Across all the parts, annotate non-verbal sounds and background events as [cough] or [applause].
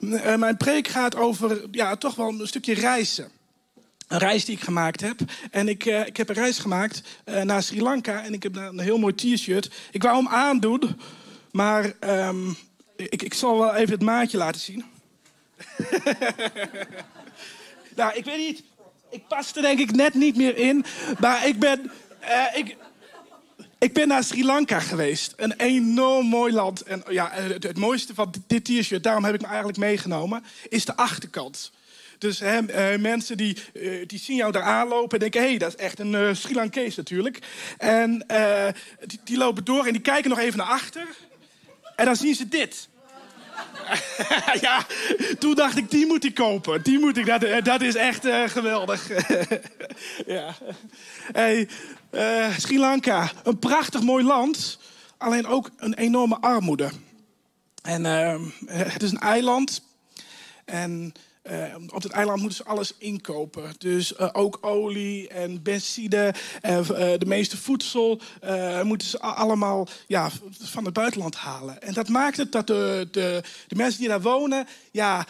Eh, mijn preek gaat over ja, toch wel een stukje reizen. Een reis die ik gemaakt heb. En ik, eh, ik heb een reis gemaakt eh, naar Sri Lanka. En ik heb daar een heel mooi t-shirt. Ik wou hem aandoen. Maar ehm, ik, ik zal wel even het maatje laten zien. [laughs] nou, ik weet niet. Ik pas er denk ik net niet meer in. Maar ik ben... ik, ik ben naar Sri Lanka geweest. Een enorm mooi land. En ja, het, mooiste van dit t-shirt, daarom heb ik me eigenlijk meegenomen, is de achterkant. Dus eh, mensen die, eh, die zien jou daar aanlopen en denken... hé, hey, dat is echt een eh, Sri Lankees natuurlijk. En die, die lopen door en die kijken nog even naar achter. En dan zien ze dit. [laughs] ja, toen dacht ik, die moet ik kopen. Die moet ik, dat, dat is echt geweldig. [laughs] ja. Hey, eh, Sri Lanka, een prachtig mooi land. Alleen ook een enorme armoede. En eh, het is een eiland. En eh, op het eiland moeten ze alles inkopen. Dus ook olie en benzine. eh, de meeste voedsel moeten ze allemaal ja, van het buitenland halen. En dat maakt het dat de, de, de mensen die daar wonen... Ja,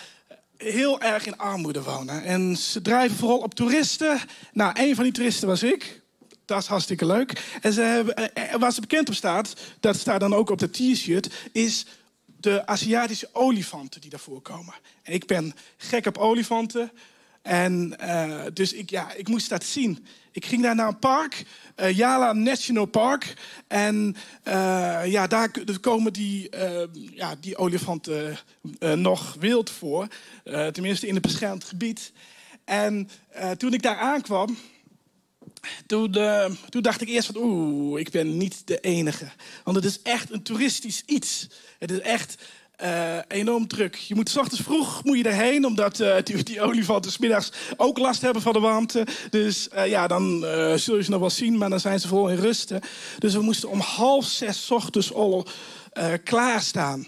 heel erg in armoede wonen. En ze drijven vooral op toeristen. Nou, een van die toeristen was ik. Dat is hartstikke leuk. En ze hebben, eh, eh, ze bekend op staat, dat staat dan ook op de t-shirt, is de Aziatische olifanten die daarvoor komen. En ik ben gek op olifanten. En eh, dus ik, ja, ik moest dat zien. Ik ging daar naar een park, eh Yala National Park. En ja, daar komen die, ja, die olifanten nog wild voor. Tenminste in het beschermd gebied. En toen ik daar aankwam, toen, eh, toen dacht ik eerst van, oeh, ik ben niet de enige. Want het is echt een toeristisch iets. Het is echt eh, enorm druk. Je moet 's ochtends vroeg moet je erheen, omdat eh, die, die olifanten 's middags ook last hebben van de warmte. Dus ja, dan zul je ze nog wel zien, maar dan zijn ze vol in rusten. Dus we moesten om half zes ochtends al klaarstaan.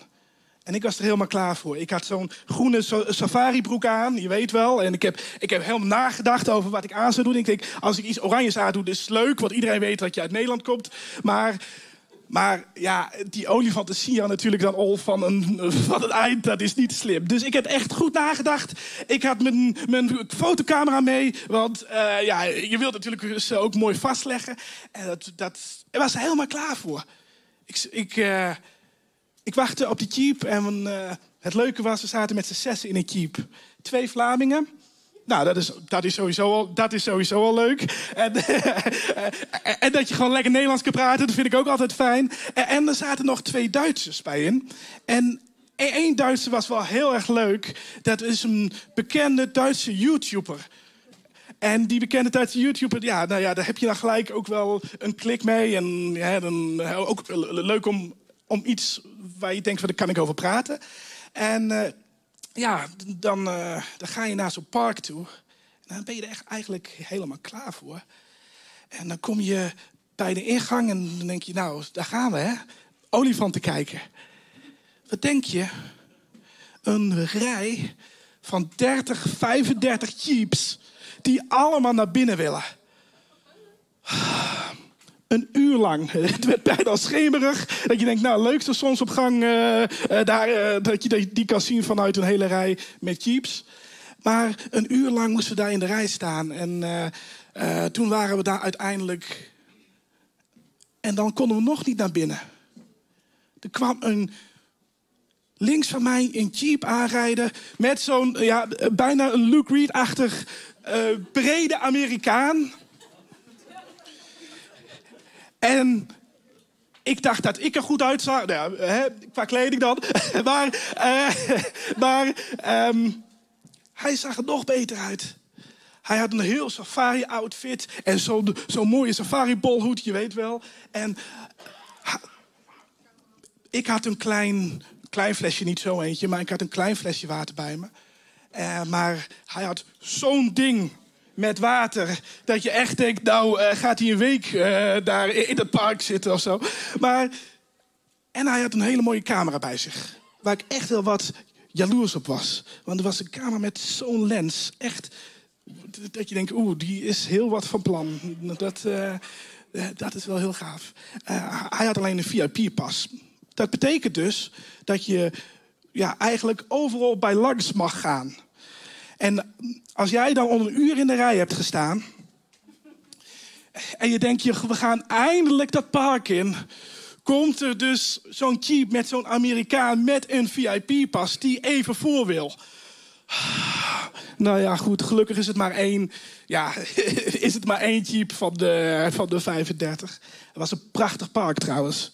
En ik was er helemaal klaar voor. Ik had zo'n groene safaribroek aan, je weet wel. En ik heb, ik heb helemaal nagedacht over wat ik aan zou doen. Ik denk, als ik iets oranjes aan doe, dat is leuk. Want iedereen weet dat je uit Nederland komt. Maar, maar ja, die olifanten zie je natuurlijk dan al van een, [laughs] van een eind. Dat is niet slim. Dus ik heb echt goed nagedacht. Ik had mijn, mijn fotocamera mee. Want eh, ja, je wilt natuurlijk ze ook mooi vastleggen. En dat, dat ik was er helemaal klaar voor. Ik... ik eh, ik wachtte op die jeep en eh, het leuke was, we zaten met z'n zessen in een jeep. Twee Vlamingen. Nou, dat is, dat is, sowieso, al, dat is sowieso al leuk. En, [laughs] en, en dat je gewoon lekker Nederlands kan praten, dat vind ik ook altijd fijn. En, er zaten nog twee Duitsers bij in. En één Duitser was wel heel erg leuk. Dat is een bekende Duitse YouTuber. En die bekende Duitse YouTuber, ja, nou ja, daar heb je dan gelijk ook wel een klik mee. En ja, dan eh, ook le- leuk om, om iets waar je denkt, van, daar kan ik over praten. En eh, ja, dan, eh, dan ga je naar zo'n park toe. En dan ben je er echt eigenlijk helemaal klaar voor. En dan kom je bij de ingang en dan denk je, nou, daar gaan we, hè. Olifanten kijken. Wat denk je? Een rij van 30, 35 jeeps die allemaal naar binnen willen. Een uur lang. [laughs] Het werd bijna schemerig. Dat je denkt, nou, leukste zonsopgang eh, eh, daar, eh, dat je die- die kan zien vanuit een hele rij met jeeps. Maar een uur lang moesten we daar in de rij staan. En toen waren we daar uiteindelijk. En dan konden we nog niet naar binnen. Er kwam een links van mij een jeep aanrijden met zo'n, ja, bijna een Luke Reed-achtig brede Amerikaan. En ik dacht dat ik er goed uitzag, nou, hè, qua kleding dan. [laughs] maar eh, maar ehm, hij zag er nog beter uit. Hij had een heel safari-outfit en zo'n zo'n mooie safari-bolhoed, je weet wel. En ik had een klein, klein flesje, niet zo eentje, maar ik had een klein flesje water bij me. Eh, maar hij had zo'n ding met water dat je echt denkt, nou eh, gaat hij een week eh, daar in het park zitten of zo. Maar, en hij had een hele mooie camera bij zich, waar ik echt wel wat jaloers op was. Want er was een camera met zo'n lens, echt dat je denkt, oeh, die is heel wat van plan. Dat, eh, dat is wel heel gaaf. Hij had alleen een VIP-pas. Dat betekent dus dat je ja, eigenlijk overal bij langs mag gaan. En als jij dan al een uur in de rij hebt gestaan. en je denkt, je, we gaan eindelijk dat park in. Komt er dus zo'n jeep met zo'n Amerikaan met een VIP-pas die even voor wil. Nou ja, goed, gelukkig is het maar één, ja, [laughs] is het maar één jeep van de, van de 35. Het was een prachtig park trouwens.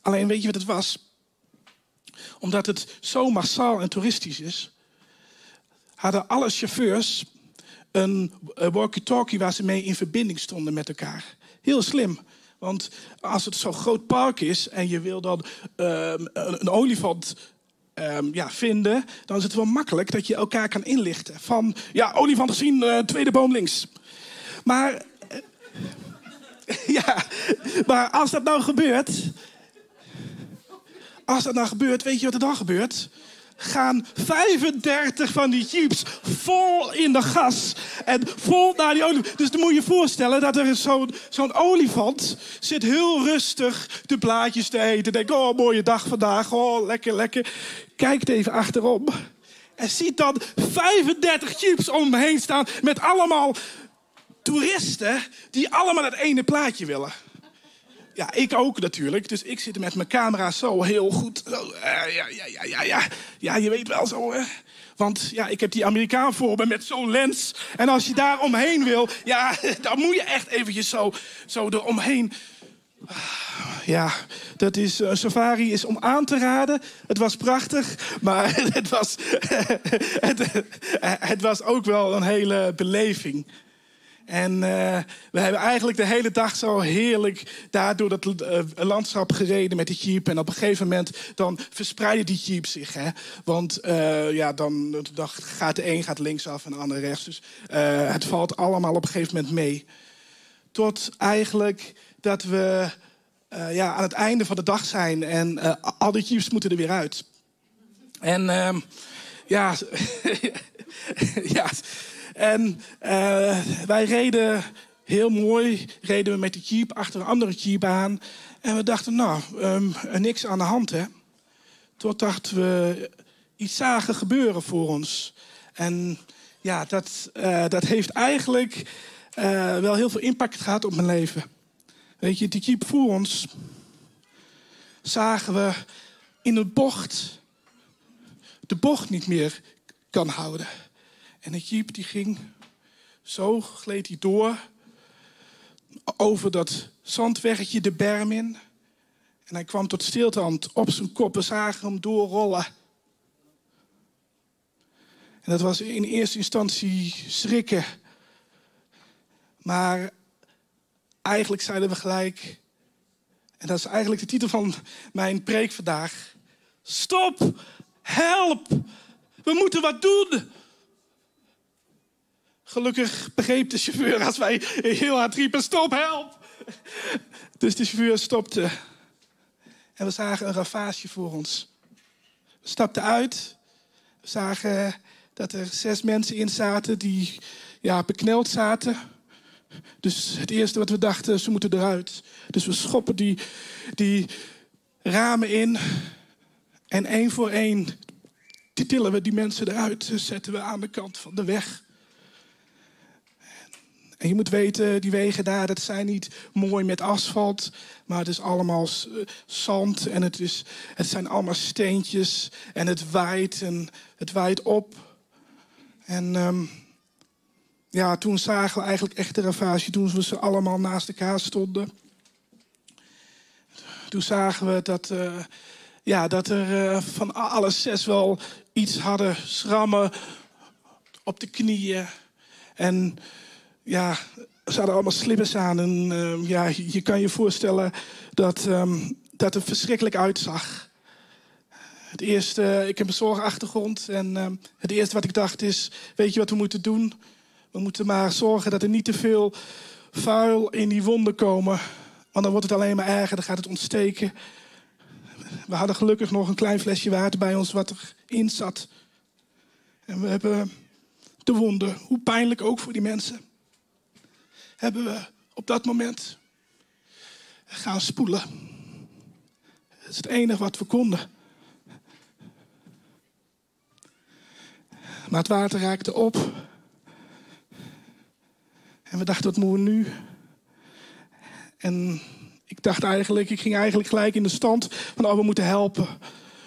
Alleen weet je wat het was? Omdat het zo massaal en toeristisch is, hadden alle chauffeurs een walkie-talkie waar ze mee in verbinding stonden met elkaar. Heel slim. Want als het zo'n groot park is en je wil dan um, een olifant um, ja, vinden, dan is het wel makkelijk dat je elkaar kan inlichten. Van, ja, olifant gezien, uh, tweede boom links. Maar, uh, [laughs] ja, maar als dat nou gebeurt, als dat nou gebeurt, weet je wat er dan gebeurt? Gaan 35 van die jeeps vol in de gas. En vol naar die olifant. Dus dan moet je je voorstellen dat er zo'n zo'n olifant zit heel rustig de blaadjes te eten. Denkt, oh, mooie dag vandaag. Oh, lekker, lekker. Kijkt even achterom. En ziet dan 35 jeeps om hem heen staan met allemaal toeristen die allemaal het ene plaatje willen. Ja, ik ook natuurlijk. Dus ik zit met mijn camera zo heel goed. Uh, ja, ja, ja, ja, ja. Ja, je weet wel zo, hè. Want ja, ik heb die Amerikaan voor me met zo'n lens. En als je daar omheen wil, ja, [laughs] dan moet je echt eventjes zo, zo eromheen. Ja, dat is, uh, safari is om aan te raden. Het was prachtig, maar [laughs] het was, [laughs] het, het was ook wel een hele beleving. En uh, we hebben eigenlijk de hele dag zo heerlijk daar door dat uh, landschap gereden met die jeep. En op een gegeven moment dan verspreiden die jeeps zich. Hè? Want uh, ja, dan, dan, gaat de een gaat linksaf en de ander rechts. Dus het valt allemaal op een gegeven moment mee. Tot eigenlijk dat we ja, aan het einde van de dag zijn. En al die jeeps moeten er weer uit. En ehm, ja, [laughs] ja en uh, wij reden heel mooi, reden we met de jeep achter een andere jeep aan. En we dachten, nou, um, niks aan de hand, hè. Totdat we iets zagen gebeuren voor ons. En ja, dat, uh, dat heeft eigenlijk uh, wel heel veel impact gehad op mijn leven. Weet je, die jeep voor ons zagen we in een bocht de bocht niet meer kan houden. En de jeep die ging, zo gleed hij door, over dat zandweggetje de berm in. En hij kwam tot stilstand op zijn kop. We zagen hem doorrollen. En dat was in eerste instantie schrikken. Maar eigenlijk zeiden we gelijk, en dat is eigenlijk de titel van mijn preek vandaag. Stop! Help! We moeten wat doen! Gelukkig begreep de chauffeur als wij heel hard riepen: stop, help! Dus de chauffeur stopte. En we zagen een ravage voor ons. We stapten uit. We zagen dat er zes mensen in zaten die ja, bekneld zaten. Dus het eerste wat we dachten, ze moeten eruit. Dus we schoppen die, die ramen in. En één voor één tillen we die mensen eruit. Zetten we aan de kant van de weg. En je moet weten, die wegen daar, dat zijn niet mooi met asfalt. Maar het is allemaal zand en het, is, het zijn allemaal steentjes. En het waait en het waait op. En um, ja, toen zagen we eigenlijk echt de ravage. Toen we ze allemaal naast elkaar stonden. Toen zagen we dat, uh, ja, dat er uh, van alle zes wel iets hadden. Schrammen op de knieën. En ja, ze hadden allemaal slippers aan. En uh, ja, je kan je voorstellen dat, um, dat het verschrikkelijk uitzag. Het eerste, ik heb een zorgachtergrond. En uh, het eerste wat ik dacht is, weet je wat we moeten doen? We moeten maar zorgen dat er niet te veel vuil in die wonden komen. Want dan wordt het alleen maar erger, dan gaat het ontsteken. We hadden gelukkig nog een klein flesje water bij ons wat erin zat. En we hebben de wonden, hoe pijnlijk ook voor die mensen hebben we op dat moment gaan spoelen. Dat is het enige wat we konden. Maar het water raakte op. En we dachten, wat moeten we nu? En ik dacht eigenlijk, ik ging eigenlijk gelijk in de stand van, oh, we moeten helpen.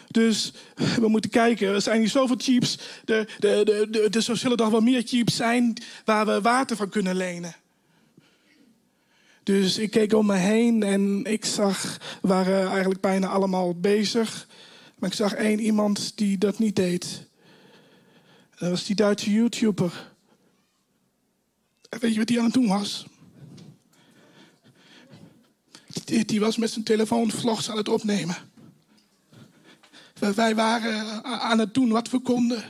Dus we moeten kijken, er zijn hier zoveel chips. Er, er, er, er zullen toch wel meer chips zijn waar we water van kunnen lenen. Dus ik keek om me heen en ik zag, waren eigenlijk bijna allemaal bezig. Maar ik zag één iemand die dat niet deed. Dat was die Duitse YouTuber. En weet je wat die aan het doen was? Die, die was met zijn telefoon vlogs aan het opnemen. Wij waren aan het doen wat we konden.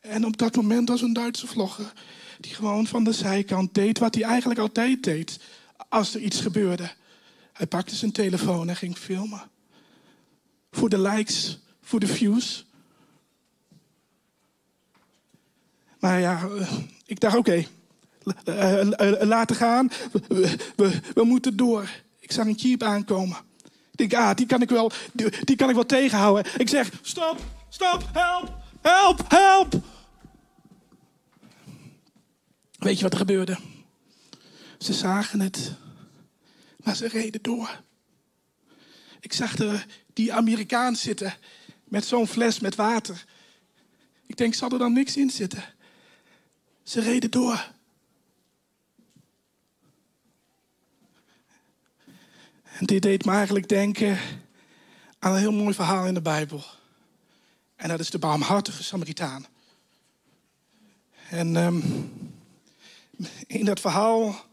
En op dat moment was een Duitse vlogger die gewoon van de zijkant deed wat hij eigenlijk altijd deed als er iets gebeurde. Hij pakte zijn telefoon en ging filmen. Voor de likes, voor de views. Maar ja, eh, ik dacht oké, okay, laten gaan. We, we, moeten door. Ik zag een jeep aankomen. Ik denk, ah, die kan ik wel, die kan ik wel tegenhouden. Ik zeg, stop, stop, help, help, help. Weet je wat er gebeurde? Ze zagen het, maar ze reden door. Ik zag de, die Amerikaan zitten met zo'n fles met water. Ik denk, zal er dan niks in zitten? Ze reden door. En dit deed me eigenlijk denken aan een heel mooi verhaal in de Bijbel. En dat is de barmhartige Samaritaan. En um, in dat verhaal,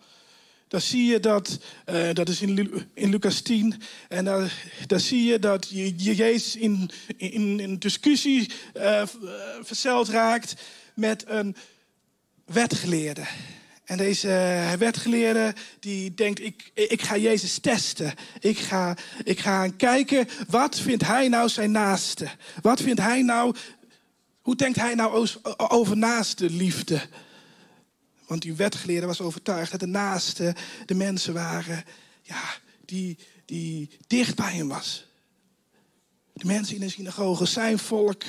daar zie je dat, uh, dat is in, in Lucas 10, en daar, daar zie je dat je, je Jezus in, in, in discussie uh, verzeld raakt met een wetgeleerde. En deze wetgeleerde die denkt, ik, ik ga Jezus testen. Ik ga, ik ga kijken, wat vindt hij nou zijn naaste? Wat vindt hij nou, hoe denkt hij nou over naaste liefde? Want die wetgeleerde was overtuigd dat de naaste de mensen waren ja, die, die dicht bij hem was. De mensen in de synagoge, zijn volk,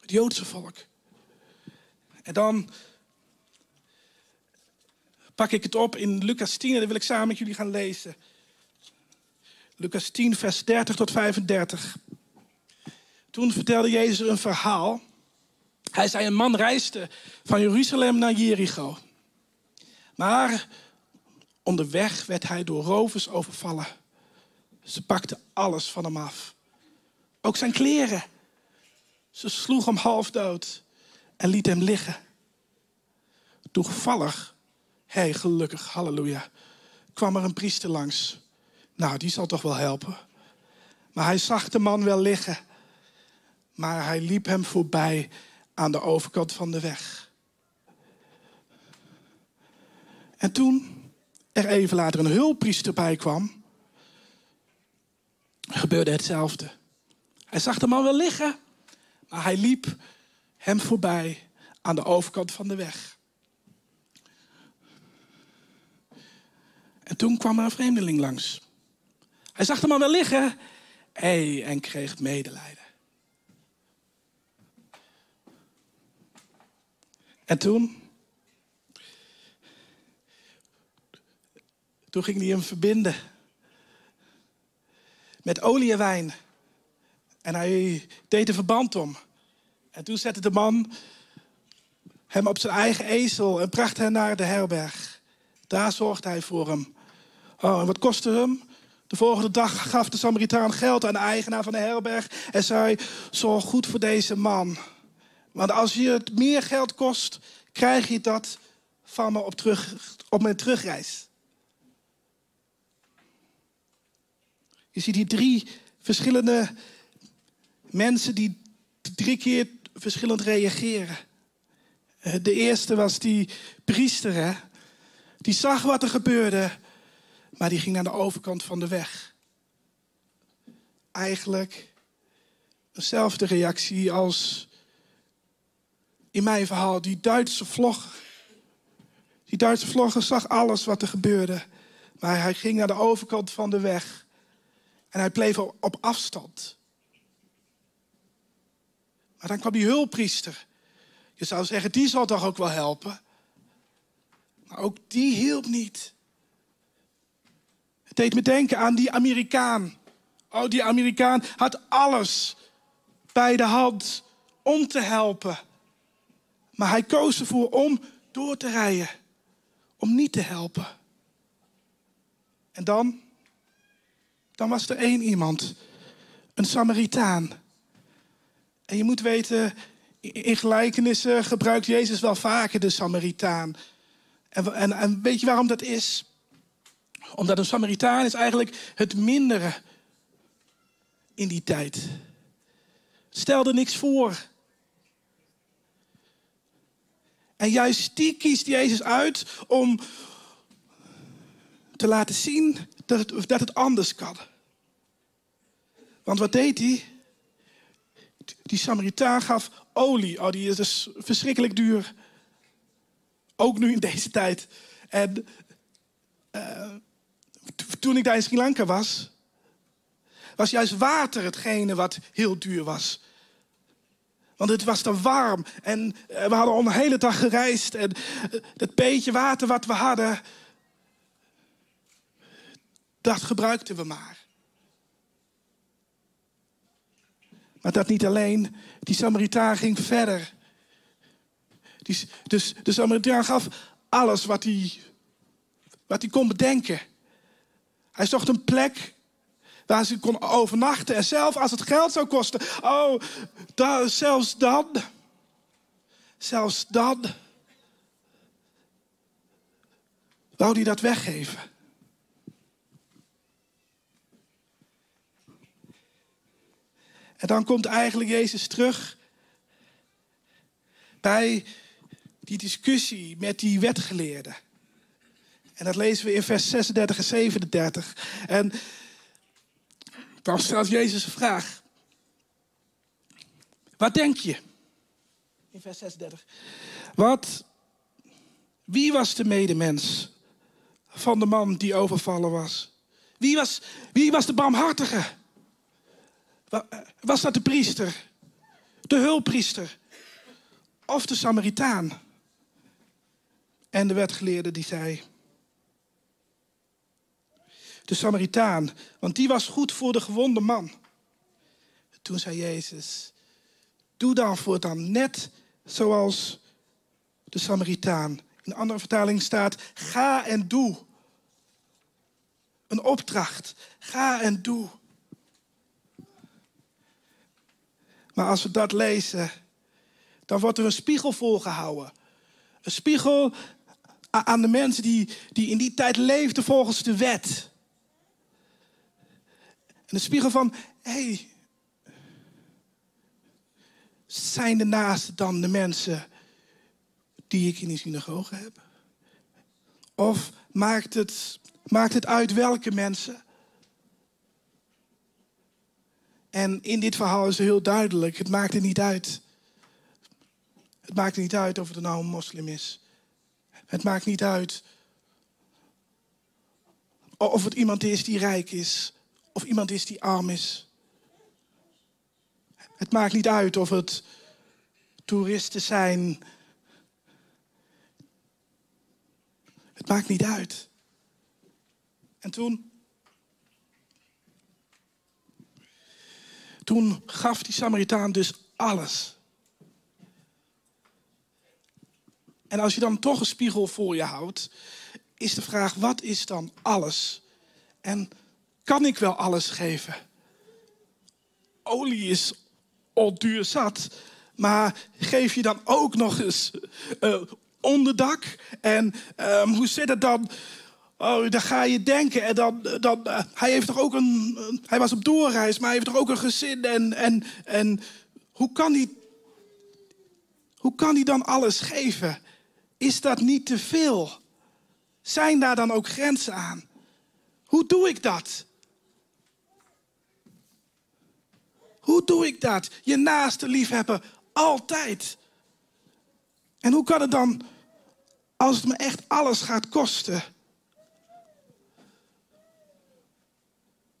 het Joodse volk. En dan pak ik het op in Lucas 10 en dat wil ik samen met jullie gaan lezen. Lucas 10, vers 30 tot 35. Toen vertelde Jezus een verhaal. Hij zei: Een man reisde van Jeruzalem naar Jericho. Maar onderweg werd hij door rovers overvallen. Ze pakten alles van hem af. Ook zijn kleren. Ze sloeg hem half dood en liet hem liggen. Toevallig hey, gelukkig, halleluja. Kwam er een priester langs. Nou, die zal toch wel helpen. Maar hij zag de man wel liggen. Maar hij liep hem voorbij aan de overkant van de weg. En toen er even later een hulppriester bij kwam, gebeurde hetzelfde. Hij zag de man wel liggen, maar hij liep hem voorbij aan de overkant van de weg. En toen kwam er een vreemdeling langs. Hij zag de man wel liggen en kreeg medelijden. Toen? Toen ging hij hem verbinden. Met olie en wijn. En hij deed een verband om. En toen zette de man hem op zijn eigen ezel en bracht hem naar de herberg. Daar zorgde hij voor hem. Oh, en wat kostte hem? De volgende dag gaf de Samaritaan geld aan de eigenaar van de herberg en zei: Zorg goed voor deze man. Want als je het meer geld kost, krijg je dat van me op, terug, op mijn terugreis. Je ziet hier drie verschillende mensen die drie keer verschillend reageren. Eh, de eerste was die priester, hè? die zag wat er gebeurde maar die ging naar de overkant van de weg. Eigenlijk dezelfde reactie als in mijn verhaal. Die Duitse vlogger. Die Duitse vlogger zag alles wat er gebeurde. Maar hij ging naar de overkant van de weg. En hij bleef op afstand. Maar dan kwam die hulppriester. Je zou zeggen, die zal toch ook wel helpen? Maar ook die hielp niet. Het deed me denken aan die Amerikaan. Oh, die Amerikaan had alles bij de hand om te helpen. Maar hij koos ervoor om door te rijden. Om niet te helpen. En dan? Dan was er één iemand. Een Samaritaan. En je moet weten, in gelijkenissen gebruikt Jezus wel vaker de Samaritaan. En, en, en weet je waarom dat is? Omdat een Samaritaan is eigenlijk het mindere in die tijd. Stelde niks voor. En juist die kiest Jezus uit om te laten zien dat het, dat het anders kan. Want wat deed hij? Die Samaritaan gaf olie. Oh, die is dus verschrikkelijk duur. Ook nu in deze tijd. En uh, toen ik daar in Sri Lanka was, was juist water hetgene wat heel duur was. Want het was dan warm en eh, we hadden al een hele dag gereisd. En eh, dat beetje water wat we hadden, dat gebruikten we maar. Maar dat niet alleen, die Samaritaan ging verder. Die, dus de Samaritaan gaf alles wat hij, wat hij kon bedenken. Hij zocht een plek waar ze kon overnachten. En zelf als het geld zou kosten. Oh, da, zelfs dan. Zelfs dan. Wou hij dat weggeven? En dan komt eigenlijk Jezus terug bij die discussie met die wetgeleerden. En dat lezen we in vers 36 en 37. En dan stelt Jezus een vraag. Wat denk je? In vers 36. Wat, wie was de medemens van de man die overvallen was? Wie was, wie was de barmhartige? Was dat de priester? De hulppriester? Of de Samaritaan? En de wetgeleerde die zei: de Samaritaan, want die was goed voor de gewonde man. Toen zei Jezus, doe dan voortaan net zoals de Samaritaan. In een andere vertaling staat, ga en doe. Een opdracht, ga en doe. Maar als we dat lezen, dan wordt er een spiegel voorgehouden. Een spiegel aan de mensen die, die in die tijd leefden volgens de wet. En de spiegel van, hé, hey, zijn de naasten dan de mensen die ik in de synagoge heb? Of maakt het, maakt het uit welke mensen? En in dit verhaal is heel duidelijk, het maakt er niet uit. Het maakt er niet uit of het nou een moslim is. Het maakt niet uit of het iemand is die rijk is of iemand is die arm is. Het maakt niet uit of het toeristen zijn. Het maakt niet uit. En toen. Toen gaf die Samaritaan dus alles. En als je dan toch een spiegel voor je houdt, is de vraag: wat is dan alles? En kan ik wel alles geven? Olie is al duur zat, maar geef je dan ook nog eens uh, onderdak? En um, hoe zit het dan? Oh, dan ga je denken. En dan, dan, uh, hij heeft toch ook een. Hij was op doorreis, maar hij heeft toch ook een gezin. En, en, en hoe kan hij. Hoe kan hij dan alles geven? Is dat niet te veel? Zijn daar dan ook grenzen aan? Hoe doe ik dat? Hoe doe ik dat? Je naaste liefhebben, altijd. En hoe kan het dan als het me echt alles gaat kosten?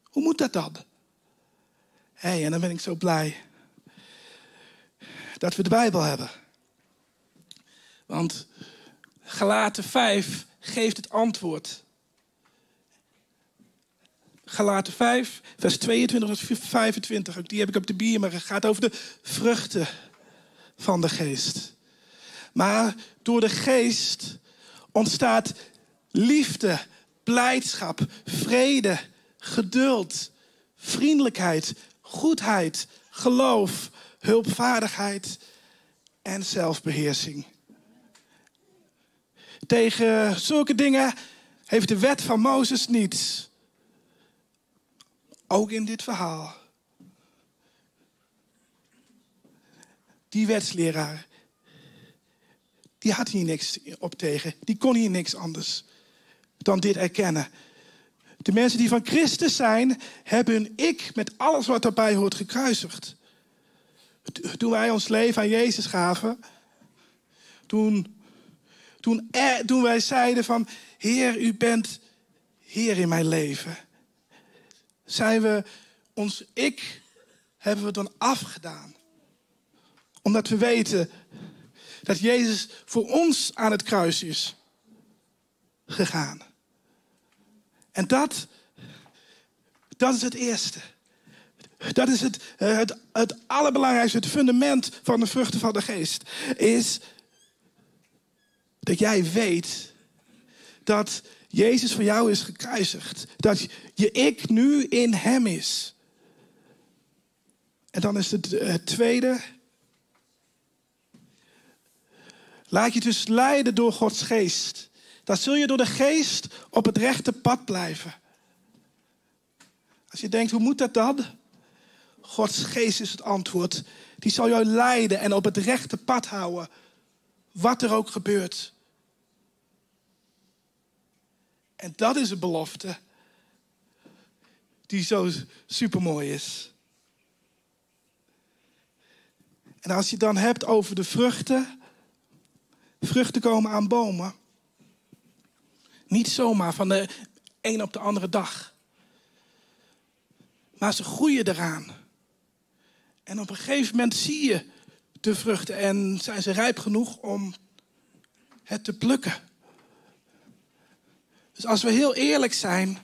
Hoe moet dat dan? Hé, hey, en dan ben ik zo blij. dat we de Bijbel hebben. Want Galaten 5 geeft het antwoord. Galaten 5, vers 22 tot 25. Ook die heb ik op de bier, maar het gaat over de vruchten van de geest. Maar door de geest ontstaat liefde, blijdschap, vrede, geduld, vriendelijkheid, goedheid, geloof, hulpvaardigheid en zelfbeheersing. Tegen zulke dingen heeft de wet van Mozes niets. Ook in dit verhaal. Die wetsleraar, die had hier niks op tegen. Die kon hier niks anders dan dit erkennen. De mensen die van Christus zijn, hebben hun ik met alles wat daarbij hoort gekruisigd. Toen wij ons leven aan Jezus gaven, toen, toen, toen wij zeiden van, Heer, u bent Heer in mijn leven, zijn we ons ik, hebben we dan afgedaan. Omdat we weten dat Jezus voor ons aan het kruis is gegaan. En dat, dat is het eerste. Dat is het, eh, het, het allerbelangrijkste, het fundament van de vruchten van de geest. Is dat jij weet dat Jezus voor jou is gekruisigd. Dat je ik nu in Hem is. En dan is het, het tweede. Laat je dus leiden door Gods geest. Dan zul je door de geest op het rechte pad blijven. Als je denkt, hoe moet dat dan? Gods geest is het antwoord. Die zal jou leiden en op het rechte pad houden. Wat er ook gebeurt. En dat is een belofte die zo supermooi is. En als je dan hebt over de vruchten. Vruchten komen aan bomen. Niet zomaar van de een op de andere dag. Maar ze groeien eraan. En op een gegeven moment zie je de vruchten en zijn ze rijp genoeg om het te plukken. Dus als we heel eerlijk zijn,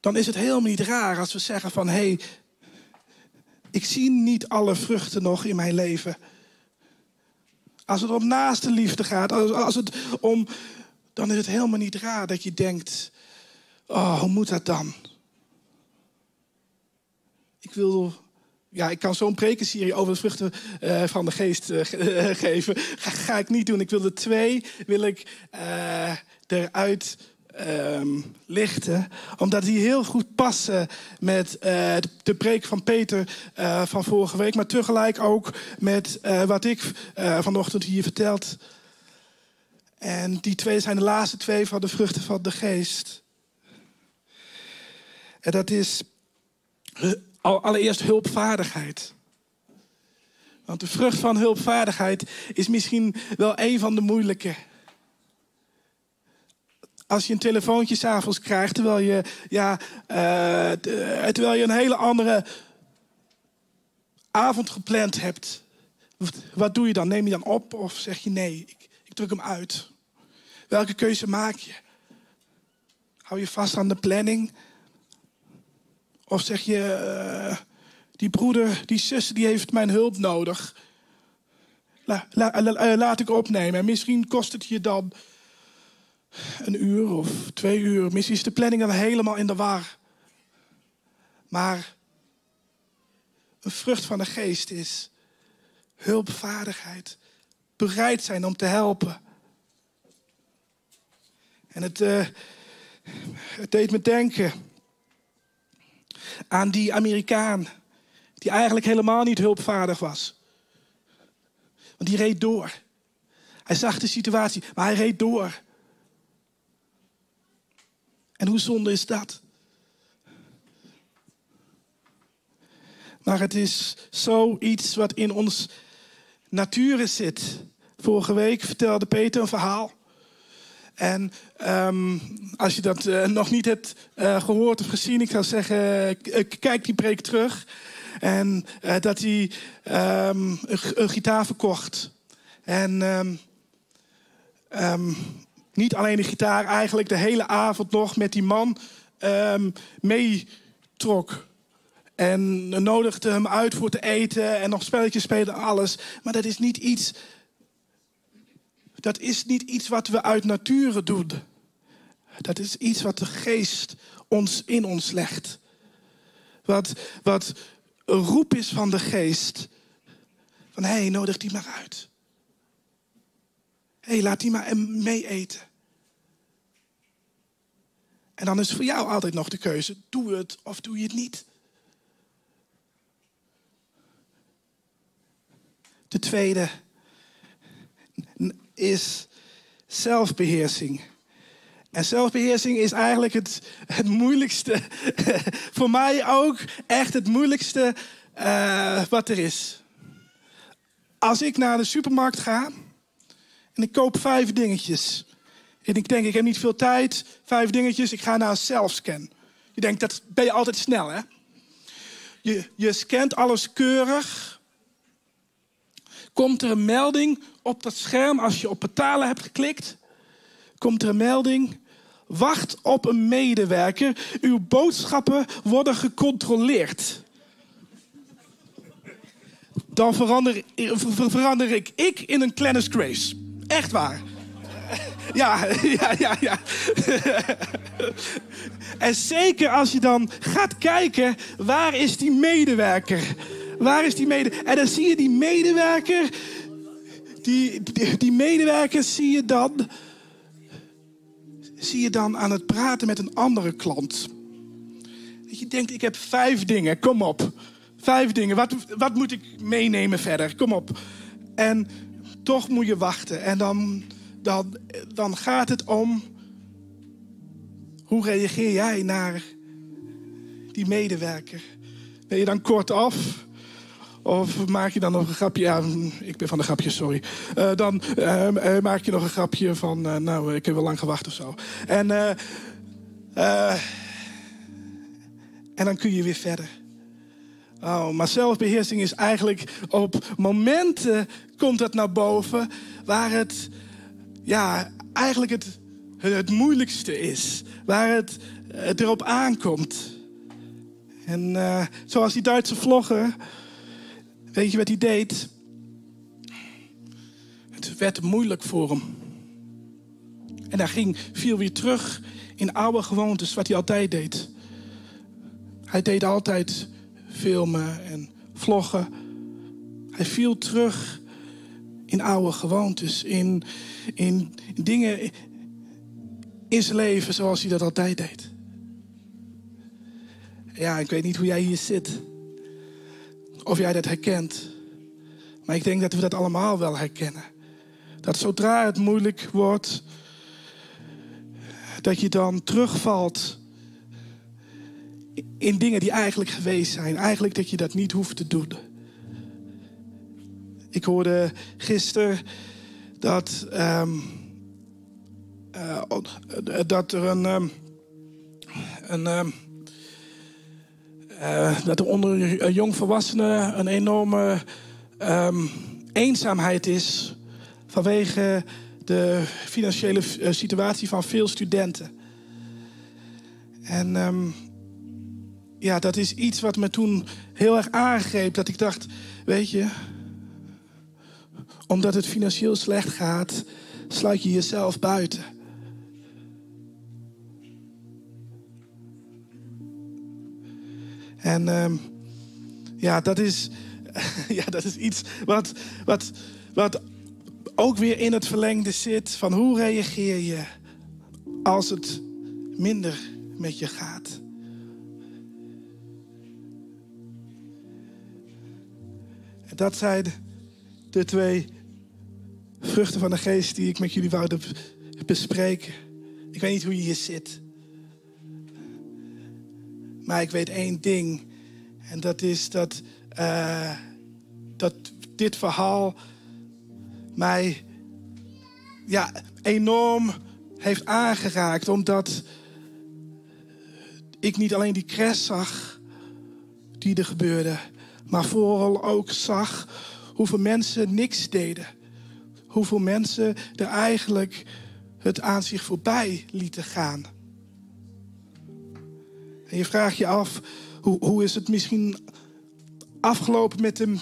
dan is het helemaal niet raar als we zeggen van hé, hey, ik zie niet alle vruchten nog in mijn leven. Als het om naaste liefde gaat, als het om, dan is het helemaal niet raar dat je denkt, oh, hoe moet dat dan? Ik wil, ja, ik kan zo'n prekenserie over de vruchten uh, van de geest uh, geven. Ga, ga, ik niet doen. Ik wil de twee, wil ik eruit um, lichten. Omdat die heel goed passen met de preek van Peter van vorige week. Maar tegelijk ook met wat ik vanochtend hier verteld. En die twee zijn de laatste twee van de vruchten van de geest. En dat is allereerst hulpvaardigheid. Want de vrucht van hulpvaardigheid is misschien wel een van de moeilijke. Als je een telefoontje s'avonds krijgt terwijl je, ja, uh, terwijl je een hele andere avond gepland hebt. Wat doe je dan? Neem je dan op of zeg je nee, ik, ik druk hem uit? Welke keuze maak je? Hou je vast aan de planning? Of zeg je, uh, die broeder, die zus, die heeft mijn hulp nodig. La, la, laat ik opnemen. Misschien kost het je dan een uur of twee uur. Misschien is de planning dan helemaal in de war. Maar een vrucht van de geest is hulpvaardigheid. Bereid zijn om te helpen. En het, uh, het deed me denken aan die Amerikaan. Die eigenlijk helemaal niet hulpvaardig was. Want die reed door. Hij zag de situatie, maar hij reed door. En hoe zonde is dat? Maar het is zoiets wat in ons natuur zit. Vorige week vertelde Peter een verhaal. En um, als je dat uh, nog niet hebt uh, gehoord of gezien, ik zou zeggen, uh, kijk die preek terug. En eh, dat hij ehm, een, gitaar verkocht. En ehm, ehm, niet alleen de gitaar, eigenlijk de hele avond nog met die man meetrok. En nodigde hem uit voor te eten en nog spelletjes spelen, alles. Maar dat is niet iets. Dat is niet iets wat we uit nature doen. Dat is iets wat de geest ons in ons legt. Wat, wat een roep is van de geest. Van hé, hey, nodig die maar uit. Hé, hey, laat die maar mee eten. En dan is voor jou altijd nog de keuze: doe het of doe je het niet. De tweede is zelfbeheersing. En zelfbeheersing is eigenlijk het, het moeilijkste, [laughs] voor mij ook echt het moeilijkste uh, wat er is. Als ik naar de supermarkt ga en ik koop vijf dingetjes. En ik denk, ik heb niet veel tijd, vijf dingetjes, ik ga naar een zelfscan. Je denkt, dat ben je altijd snel, hè? Je, je scant alles keurig. Komt er een melding op dat scherm als je op betalen hebt geklikt? Komt er een melding? Wacht op een medewerker. Uw boodschappen worden gecontroleerd. Dan verander, verander ik, ik in een Clennis Grace. Echt waar. Ja, [laughs] ja, ja, ja. [laughs] En zeker als je dan gaat kijken, waar is die medewerker? Waar is die medewerker? En dan zie je die medewerker, die, die, medewerker zie je dan zie je dan aan het praten met een andere klant. Dat je denkt, ik heb vijf dingen, kom op. Vijf dingen, wat, wat moet ik meenemen verder? Kom op. En toch moet je wachten. En dan, dan, dan gaat het om, hoe reageer jij naar die medewerker? Ben je dan kort af? Of maak je dan nog een grapje? Ja, ik ben van de grapjes, sorry. Uh, dan uh, maak je nog een grapje van, uh, nou, ik heb wel lang gewacht of zo. En, en dan kun je weer verder. Oh, maar zelfbeheersing is eigenlijk op momenten komt het naar boven waar het, ja, eigenlijk het, het moeilijkste is. Waar het, het erop aankomt. En zoals die Duitse vlogger Weet je wat hij deed? Het werd moeilijk voor hem. En hij ging, viel weer terug in oude gewoontes, wat hij altijd deed. Hij deed altijd filmen en vloggen. Hij viel terug in oude gewoontes, in, in dingen in zijn leven zoals hij dat altijd deed. Ja, ik weet niet hoe jij hier zit of jij dat herkent. Maar ik denk dat we dat allemaal wel herkennen. Dat zodra het moeilijk wordt, dat je dan terugvalt in dingen die eigenlijk geweest zijn. Eigenlijk dat je dat niet hoeft te doen. Ik hoorde gisteren dat, um, uh, dat er een, um, een um, uh, dat er onder jongvolwassenen een enorme um, eenzaamheid is vanwege de financiële eh, situatie van veel studenten. En um, ja, dat is iets wat me toen heel erg aangreep. Dat ik dacht, weet je, omdat het financieel slecht gaat, sluit je jezelf buiten. En um, ja, dat is, [laughs] ja, dat is iets wat, wat, wat ook weer in het verlengde zit van hoe reageer je als het minder met je gaat. En dat zijn de twee vruchten van de geest die ik met jullie wou bespreken. Ik weet niet hoe je hier zit. Maar ik weet één ding. En dat is dat, uh, dat dit verhaal mij ja, enorm heeft aangeraakt. Omdat ik niet alleen die crash zag die er gebeurde. Maar vooral ook zag hoeveel mensen niks deden. Hoeveel mensen er eigenlijk het aan zich voorbij lieten gaan. En je vraagt je af, hoe, hoe is het misschien afgelopen met de,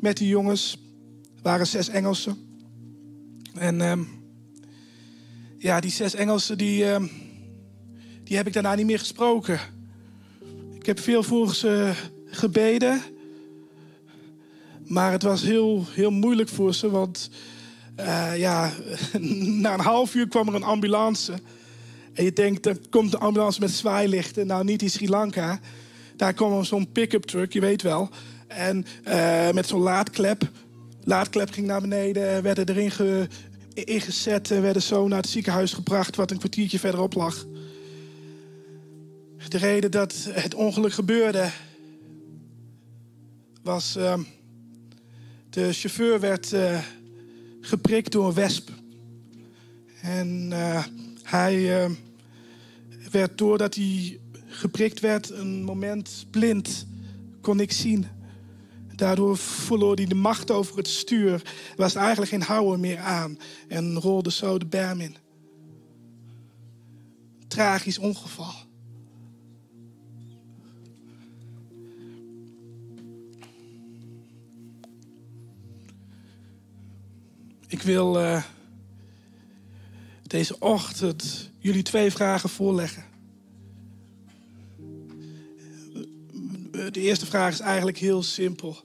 met de jongens? Er waren zes Engelsen. En ehm, ja, die zes Engelsen, die, ehm, die heb ik daarna niet meer gesproken. Ik heb veel voor ze gebeden. Maar het was heel, heel moeilijk voor ze, want uh, ja, [laughs] na een half uur kwam er een ambulance. En je denkt, er komt een ambulance met zwaailichten. Nou, niet in Sri Lanka. Daar kwam zo'n pick-up truck, je weet wel. En uh, met zo'n laadklep. Laadklep ging naar beneden, werden erin ge, ingezet en werden zo naar het ziekenhuis gebracht, wat een kwartiertje verderop lag. De reden dat het ongeluk gebeurde was. Uh, de chauffeur werd uh, geprikt door een wesp. En uh, hij uh, werd doordat hij geprikt werd een moment blind, kon ik zien. Daardoor verloor hij de macht over het stuur. Was eigenlijk geen houden meer aan en rolde zo de berm in. Tragisch ongeval. Ik wil uh, deze ochtend jullie twee vragen voorleggen. De eerste vraag is eigenlijk heel simpel.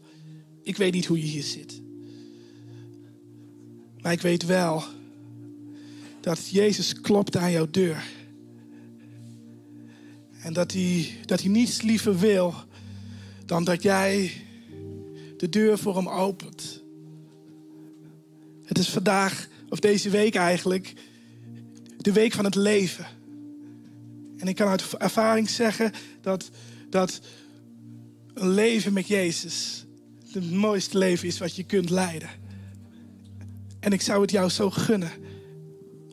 Ik weet niet hoe je hier zit. Maar ik weet wel dat Jezus klopt aan jouw deur. En dat hij, dat hij niets liever wil dan dat jij de deur voor hem opent. Het is vandaag, of deze week eigenlijk, de week van het leven. En ik kan uit ervaring zeggen dat, dat een leven met Jezus het mooiste leven is wat je kunt leiden. En ik zou het jou zo gunnen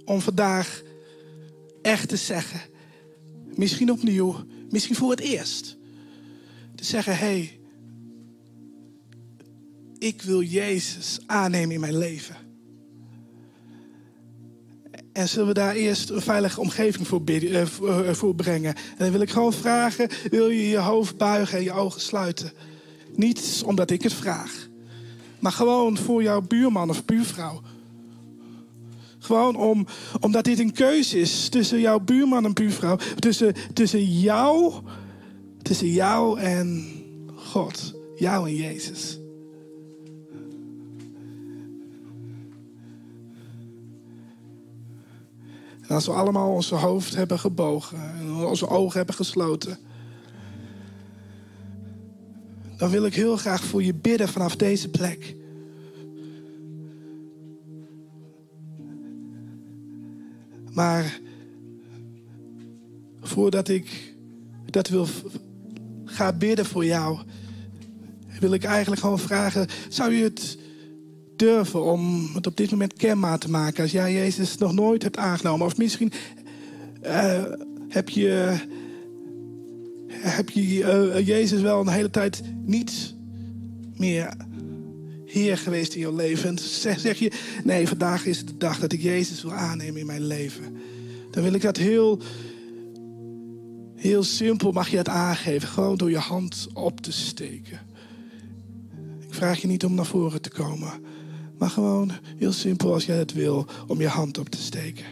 om vandaag echt te zeggen, misschien opnieuw, misschien voor het eerst, te zeggen: hé, hey, ik wil Jezus aannemen in mijn leven. En zullen we daar eerst een veilige omgeving eh, eh, voor brengen? En dan wil ik gewoon vragen: wil je je hoofd buigen en je ogen sluiten? Niet omdat ik het vraag, maar gewoon voor jouw buurman of buurvrouw. Gewoon om, omdat dit een keuze is tussen jouw buurman en buurvrouw. Tussen, tussen jou, tussen jou en God. Jou en Jezus. Als we allemaal onze hoofd hebben gebogen en onze ogen hebben gesloten, dan wil ik heel graag voor je bidden vanaf deze plek. Maar voordat ik dat wil ga bidden voor jou, wil ik eigenlijk gewoon vragen: zou je het durven om het op dit moment kenbaar te maken. Als jij Jezus nog nooit hebt aangenomen. Of misschien uh, heb je, heb je uh, Jezus wel een hele tijd niet meer Heer geweest in je leven. En zeg, zeg je, nee, vandaag is de dag dat ik Jezus wil aannemen in mijn leven. Dan wil ik dat heel, heel simpel, mag je dat aangeven. Gewoon door je hand op te steken. Ik vraag je niet om naar voren te komen. Maar gewoon heel simpel als jij het wil, om je hand op te steken.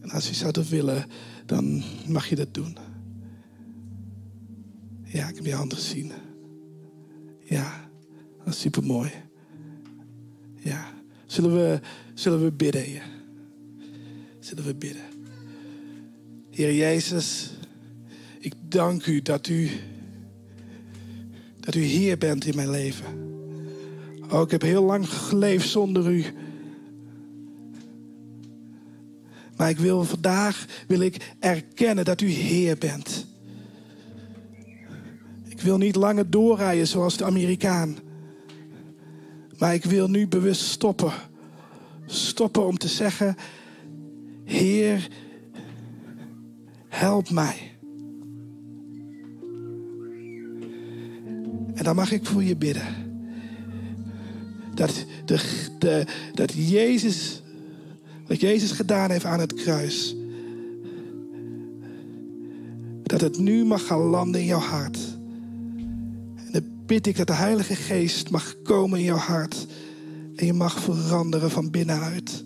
En als je zou dat willen, dan mag je dat doen. Ja, ik heb je hand gezien. Ja, dat is super mooi. Ja, zullen we, zullen we bidden, Heer? Zullen we bidden? Heer Jezus, ik dank u dat u dat u hier bent in mijn leven. Oh, ik heb heel lang geleefd zonder u. Maar ik wil vandaag wil ik erkennen dat u Heer bent. Ik wil niet langer doorrijden zoals de Amerikaan. Maar ik wil nu bewust stoppen. Stoppen om te zeggen: Heer, help mij. En dan mag ik voor je bidden. Dat, de, dat Jezus, wat Jezus gedaan heeft aan het kruis, dat het nu mag gaan landen in jouw hart. En dan bid ik dat de Heilige Geest mag komen in jouw hart. En je mag veranderen van binnenuit.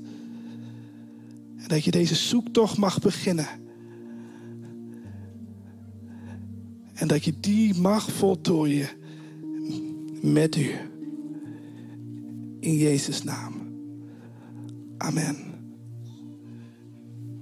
En dat je deze zoektocht mag beginnen. En dat je die mag voltooien met u. In Jezus' naam. Amen.